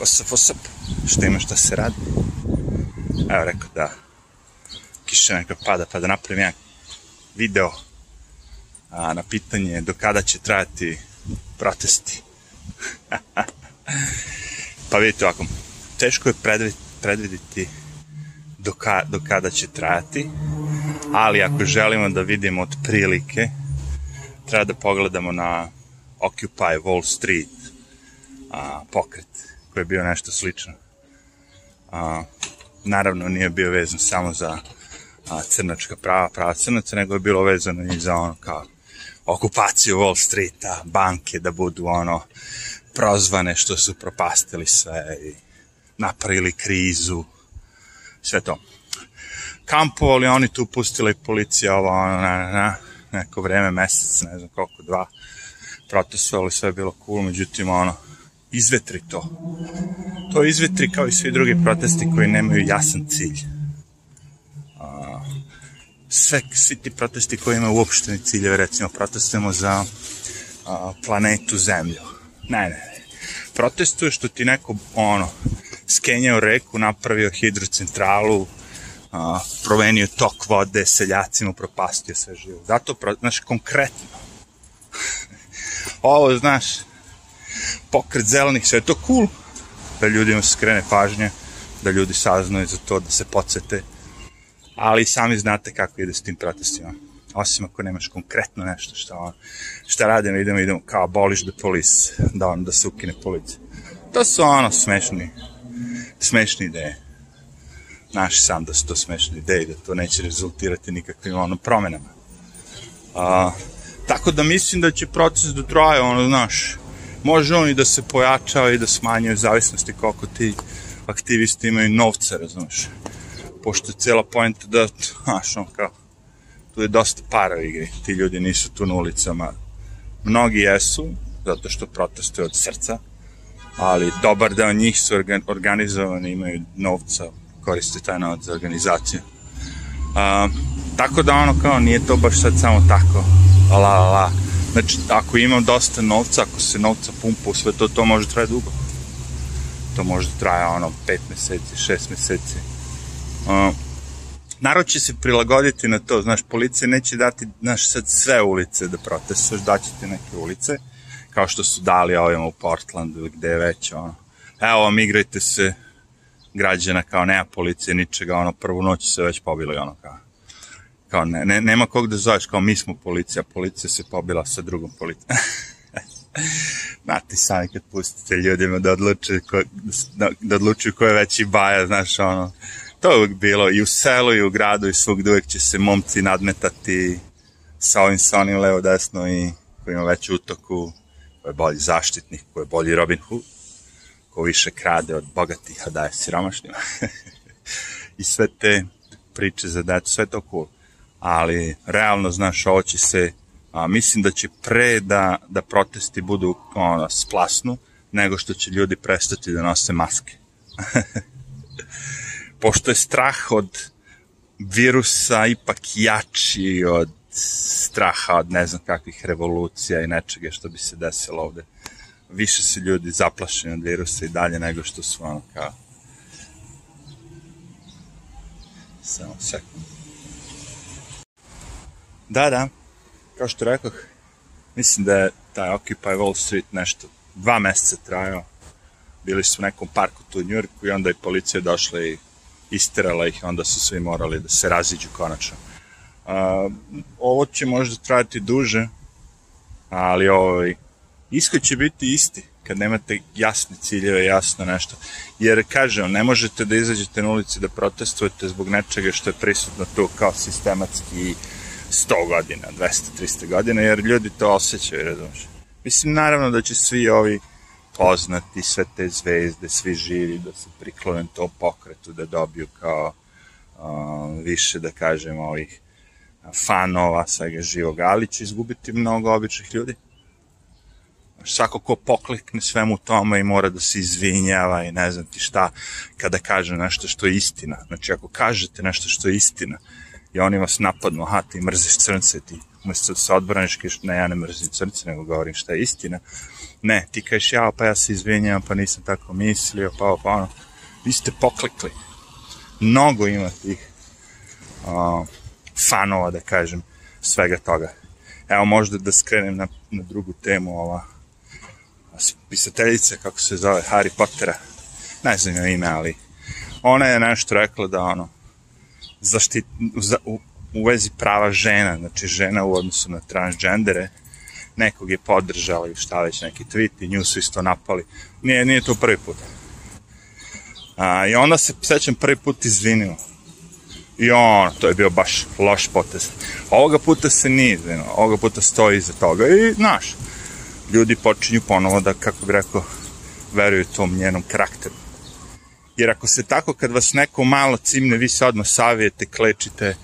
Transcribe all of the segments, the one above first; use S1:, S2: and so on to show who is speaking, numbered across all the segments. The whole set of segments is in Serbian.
S1: What's up, Šta ima šta se radi? Evo rekao da kiša neka pada, pa da napravim jedan video a, na pitanje do kada će trajati protesti. pa vidite ovako, teško je predviditi do, ka, do kada će trajati, ali ako želimo da vidimo otprilike, treba da pogledamo na Occupy Wall Street a, pokret koji je bio nešto slično. A, naravno nije bio vezan samo za a, crnačka prava, prava crnaca, nego je bilo vezano i za ono kao okupaciju Wall Streeta, banke da budu ono prozvane što su propastili sve i napravili krizu, sve to. Kampovali oni tu pustili policija ovo, ono, na, na, na, neko vreme, mesec, ne znam koliko, dva, protestovali, sve je bilo cool, međutim, ono, izvetri to. To izvetri kao i svi drugi protesti koji nemaju jasan cilj. A, sve, svi ti protesti koji imaju uopšteni ciljeve, recimo protestujemo za a, planetu Zemlju. Ne, ne, ne. Protestuje što ti neko, ono, skenjao reku, napravio hidrocentralu, a, promenio tok vode, seljacima propastio sve živo. Zato, znaš, konkretno. Ovo, znaš, pokret zelenih, sve je to cool, da ljudima se skrene pažnje, da ljudi saznaju za to, da se podsete, ali sami znate kako ide s tim protestima. Osim ako nemaš konkretno nešto šta, on, šta radimo, idemo, idemo kao abolish the police, da, on, da se ukine policija. To su ono smešni, smešne ideje. Znaš sam da su to smešne ideje, da to neće rezultirati nikakvim ono promenama. A, tako da mislim da će proces da traje, ono, znaš, može on i da se pojačava i da smanjuje zavisnosti koliko ti aktivisti imaju novca, razumeš. Pošto je cijela pojenta da, znaš, on kao, tu je dosta para u igri, ti ljudi nisu tu na ulicama. Mnogi jesu, zato što protestuju od srca, ali dobar deo njih su organizovani, imaju novca, koriste taj novac za organizaciju. A, tako da ono kao nije to baš sad samo tako, la la la, Znači, ako imam dosta novca, ako se novca pumpa u sve to, to može traje dugo. To može traje, ono, pet meseci, šest meseci. Uh, narod će se prilagoditi na to, znaš, policija neće dati, znaš, sad sve ulice da protestuješ, daće ti neke ulice, kao što su dali ovima u Portlandu ili gde već, ono. Evo vam, igrajte se građana, kao nema policije, ničega, ono, prvu noć se već pobili, ono, kao kao ne, ne, nema kog da zoveš, kao mi smo policija, policija se pobila sa drugom policijom. Znate sami kad pustite ljudima da odlučuju ko, da, da odlučuju ko je veći baja, znaš, ono, to je uvijek bilo i u selu i u gradu i svugde uvijek će se momci nadmetati sa ovim sa onim levo desno i ko ima veću utoku, ko je bolji zaštitnik, ko je bolji Robin Hood, ko više krade od bogatih, a daje siromašnjima. I sve te priče za decu, sve to cool ali realno, znaš, ovo će se, a, mislim da će pre da, da protesti budu ono, splasnu, nego što će ljudi prestati da nose maske. Pošto je strah od virusa ipak jači od straha od ne znam kakvih revolucija i nečega što bi se desilo ovde. Više se ljudi zaplašeni od virusa i dalje nego što su ono kao... Samo sekund. Da, da. Kao što rekoh, mislim da je taj Occupy Wall Street nešto dva meseca trajao. Bili su u nekom parku tu u Njurku i onda je policija došla i isterala ih, onda su svi morali da se raziđu konačno. Uh, ovo će možda trajati duže, ali ovaj, ishod će biti isti kad nemate jasne ciljeve, jasno nešto. Jer, kažem, ne možete da izađete na ulici da protestujete zbog nečega što je prisutno tu kao sistematski 100 godina, 200, 300 godina, jer ljudi to osjećaju, razumiješ. Mislim, naravno da će svi ovi poznati, sve te zvezde, svi živi, da se priklone to pokretu, da dobiju kao uh, više, da kažem, ovih fanova, svega živog, ali će izgubiti mnogo običnih ljudi. Svako ko poklikne svemu tome i mora da se izvinjava i ne znam ti šta, kada kaže nešto što je istina. Znači, ako kažete nešto što je istina, i oni vas napadnu, aha, ti mrziš crnce, ti umesto da se odbraniš, kažeš, ne, ja ne mrzim crnce, nego govorim šta je istina. Ne, ti kažeš, ja, pa ja se izvinjam, pa nisam tako mislio, pa, pa ono, vi ste poklekli. Mnogo ima tih uh, fanova, da kažem, svega toga. Evo, možda da skrenem na, na drugu temu, ova pisateljica, kako se zove, Harry Pottera, ne znam joj ime, ali ona je nešto rekla da ono, zaštit, za, u, u vezi prava žena, znači žena u odnosu na transgendere, nekog je podržala i šta već neki tweet i nju su isto napali. Nije, nije to prvi put. A, I onda se, sećam, prvi put izvinio. I on, to je bio baš loš potez. Ovoga puta se nije izvinio, ovoga puta stoji iza toga i, znaš, ljudi počinju ponovo da, kako bi rekao, veruju tom njenom karakteru. Jer ako se tako, kad vas neko malo cimne, vi se odmah savijete, klečite,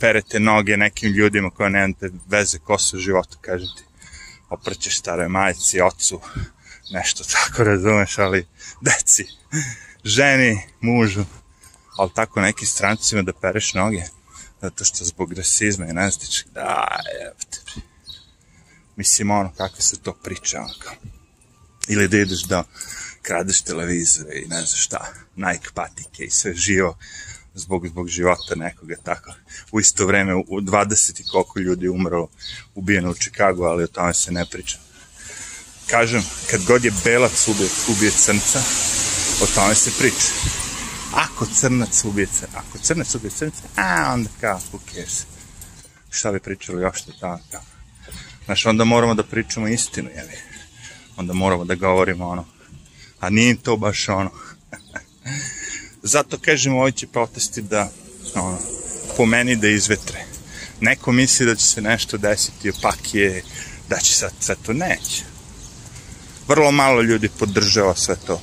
S1: perete noge nekim ljudima koje nemate veze ko su u životu, kažete, oprćeš staroj majici, ocu, nešto tako, razumeš, ali deci, ženi, mužu, ali tako nekim strancima da pereš noge, zato što zbog rasizma i nezdičeg, da, jebate, mislim, ono, kakve se to priča, ono, kao. Ili da ideš da kradeš televizore i ne znam šta, Nike patike i sve živo zbog, zbog života nekoga tako. U isto vreme u 20 i koliko ljudi umrlo ubijeno u Čikagu, ali o tome se ne priča. Kažem, kad god je belac ubije, ubije crnca, o tome se priča. Ako crnac ubije crnca, ako crnac ubije crnca, a onda kao, who cares? Šta bi pričali još tamo kao? Znaš, onda moramo da pričamo istinu, jevi. Onda moramo da govorimo ono, a nije to baš ono. Zato kažem, ovi će protesti da, ono, po meni da izvetre. Neko misli da će se nešto desiti, opak je, da će sad sve to, neće. Vrlo malo ljudi podržava sve to.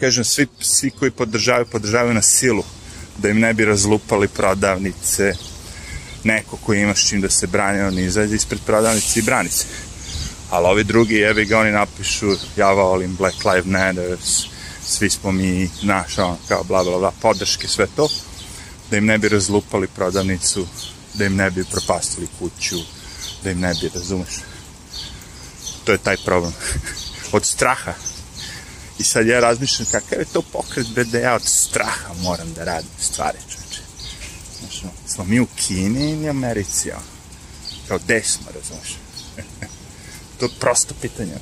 S1: Kažem, svi, svi koji podržavaju, podržavaju na silu, da im ne bi razlupali prodavnice, neko ko ima s čim da se brani, on izađe ispred prodavnice i brani se. Ali ovi drugi, jevi ga, oni napišu, ja volim Black Lives Matter, svi smo mi, naš, on, kao bla, bla, bla, podrške, sve to, da im ne bi razlupali prodavnicu, da im ne bi propastili kuću, da im ne bi, razumeš? To je taj problem. od straha. I sad ja razmišljam kakav je to pokret, bre, da ja od straha moram da radim stvari, čoveče. Znaš, smo mi u Kini ili Americi, on? Kao gde smo, razumeš? To prosto pitanje.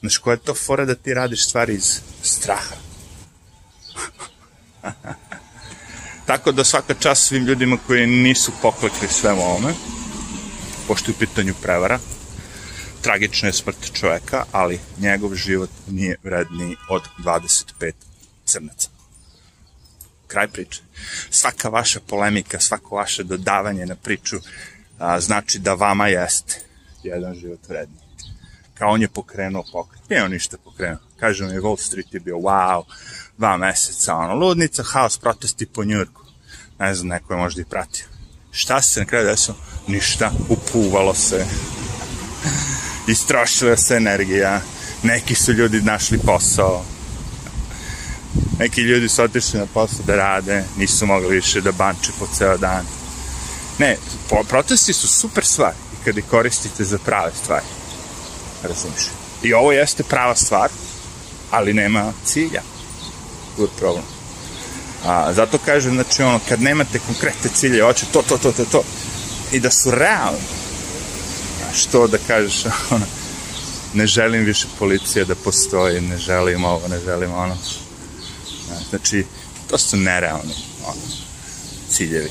S1: Znaš, koja je to fora da ti radiš stvari iz straha? Tako da svaka čast svim ljudima koji nisu poklekli svemu ovome, pošto je u pitanju prevara, tragična je smrt čoveka, ali njegov život nije vredniji od 25 crnaca. Kraj priče. Svaka vaša polemika, svako vaše dodavanje na priču a, znači da vama jeste jedan život vredniji kao on je pokrenuo pokret. Nije on ništa pokrenuo. Kažem mi, Wall Street je bio, wow, dva meseca, ono, ludnica, haos, protesti po Njurku. Ne znam, neko je možda i pratio. Šta se na kraju desilo? Ništa, upuvalo se. Istrošila se energija. Neki su ljudi našli posao. Neki ljudi su otišli na posao da rade, nisu mogli više da banče po ceo dan. Ne, protesti su super stvari i kada koristite za prave stvari razumiješ. I ovo jeste prava stvar, ali nema cilja. Tu je problem. A, zato kažem, znači, ono, kad nemate konkretne cilje, hoće to, to, to, to, to, i da su realni, što da kažeš, ono, ne želim više policija da postoji, ne želim ovo, ne želim ono. Znači, to su nerealni ono, ciljevi.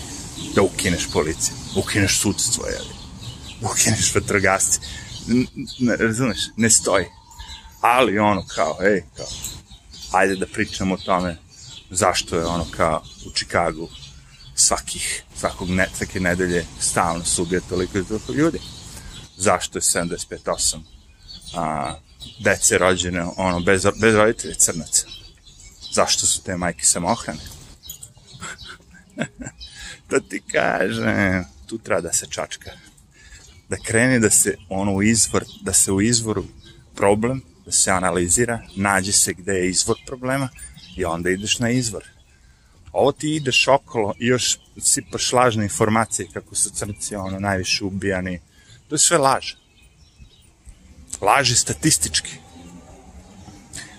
S1: Da ukineš policiju, ukineš sudstvo, jeli, ukineš vatrogasci ne, razumeš, ne stoji. Ali ono kao, ej, kao, ajde da pričamo o tome zašto je ono kao u Čikagu svakih, svakog ne, svake nedelje stalno se ubije toliko i toliko ljudi. Zašto je 75-8 a, dece rođene ono, bez, bez roditelja crnaca? Zašto su te majke samohrane? da ti kažem, tu treba da se čačka da krene da se ono u izvor, da se u izvoru problem, da se analizira, nađe se gde je izvor problema i onda ideš na izvor. Ovo ti ideš okolo i još sipaš lažne informacije kako su crnci ono najviše ubijani, To je sve laž. Laži statistički.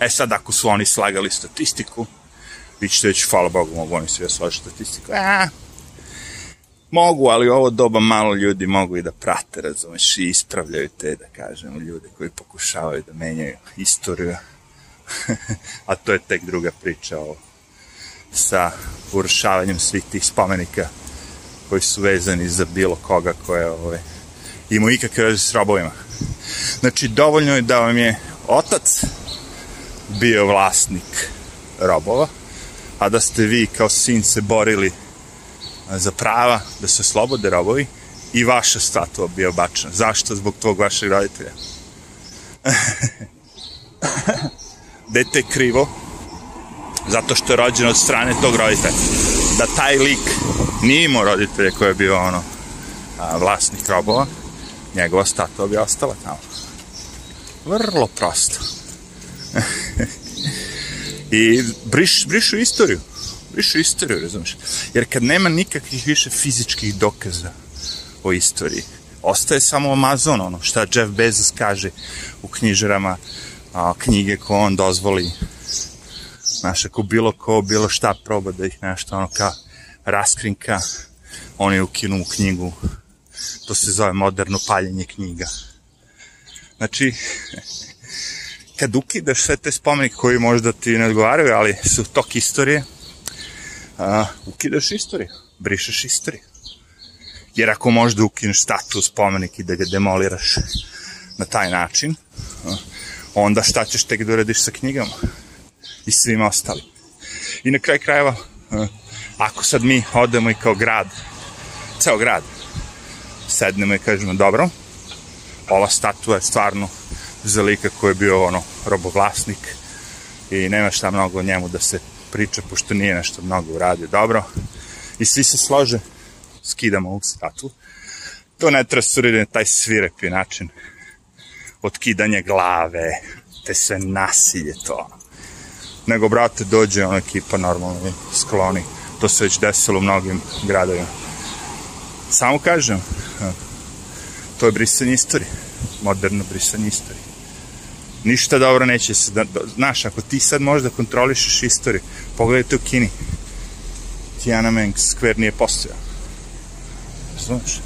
S1: E sad, ako su oni slagali statistiku, vi ćete reći, hvala Bogu, mogu oni sve složiti statistiku. A, mogu, ali ovo doba malo ljudi mogu i da prate, razumeš, i ispravljaju te, da kažem, ljude koji pokušavaju da menjaju istoriju. A to je tek druga priča o, sa urušavanjem svih tih spomenika koji su vezani za bilo koga koje ove, ima ikakve veze s robovima. Znači, dovoljno je da vam je otac bio vlasnik robova, a da ste vi kao sin se borili za prava da se slobode robovi i vaša statua bio bačena. Zašto? Zbog tvog vašeg roditelja. Dete je krivo zato što je rođen od strane tog roditelja. Da taj lik nije imao roditelja koji je bio ono a, vlasnik robova, njegova statua bi ostala tamo. Vrlo prosto. I briš, brišu istoriju. Brišu istoriju, razumiješ? Jer kad nema nikakvih više fizičkih dokaza o istoriji, ostaje samo Amazon, ono šta Jeff Bezos kaže u knjižarama, a, knjige ko on dozvoli. Znaš, ako bilo ko, bilo šta proba da ih nešto, ono, ka raskrinka, oni ukinu u knjigu. To se zove moderno paljenje knjiga. Znači, kad ukidaš sve te spomenike koji možda ti ne odgovaraju, ali su tok istorije, a, ukidaš istoriju, brišeš istoriju. Jer ako možda ukineš status spomenik i da ga demoliraš na taj način, a, onda šta ćeš tek da uradiš sa knjigama i svima ostali. I na kraj krajeva, a, ako sad mi odemo i kao grad, ceo grad, sednemo i kažemo, dobro, ova statua je stvarno za lika koji je bio ono robovlasnik i nema šta mnogo o njemu da se priča pošto nije nešto mnogo uradio dobro. I svi se slože skidamo ovu statu to ne treba na taj svirepi način. Otkidanje glave te sve nasilje to. Nego brate dođe ona ekipa normalno i skloni. To se već desilo u mnogim gradovima. Samo kažem to je brisanje istorije. Moderno brisanje istorije ništa dobro neće se, da, da, znaš, ako ti sad možda kontrolišeš istoriju, pogledajte u Kini, Tiananmen Square nije postojao. Znaš,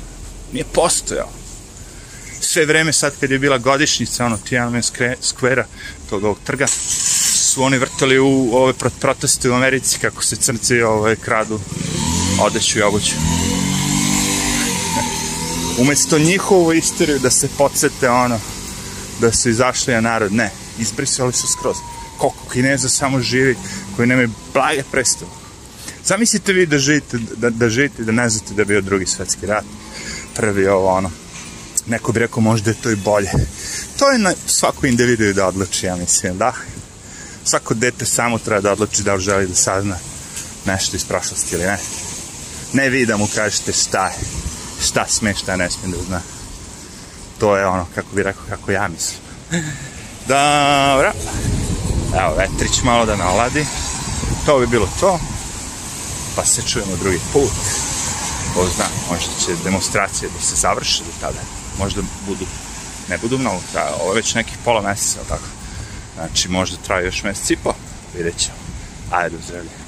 S1: nije postojao. Sve vreme sad kad je bila godišnjica, ono, Tiananmen Square-a, tog ovog trga, su oni vrtali u ove proteste u Americi, kako se crnci ove, kradu odeću i obuću. Umesto njihovu istoriju da se podsete ono, da su izašli na narod, ne, izbrisali su skroz. Koliko kineza samo živi, koji nemaju blage predstavu. Zamislite vi da živite, da, da živite, da ne znate da je bio drugi svetski rat, prvi ovo ono, neko bi rekao možda je to i bolje. To je na svaku individu da odluči, ja mislim, da. Svako dete samo treba da odluči da li želi da sazna nešto iz prošlosti ili ne. Ne vi da mu kažete šta je, šta sme, šta ne smije da zna to je ono, kako bi rekao, kako ja mislim. Dobro. Evo, vetrić malo da naladi. To bi bilo to. Pa se čujemo drugi put. Ko zna, možda će demonstracije da se završe do tada. Možda budu, ne budu mnogo traja. Ovo je već nekih pola meseca, tako. Znači, možda traje još mesec i po. Vidjet ćemo. Ajde, zdravlje.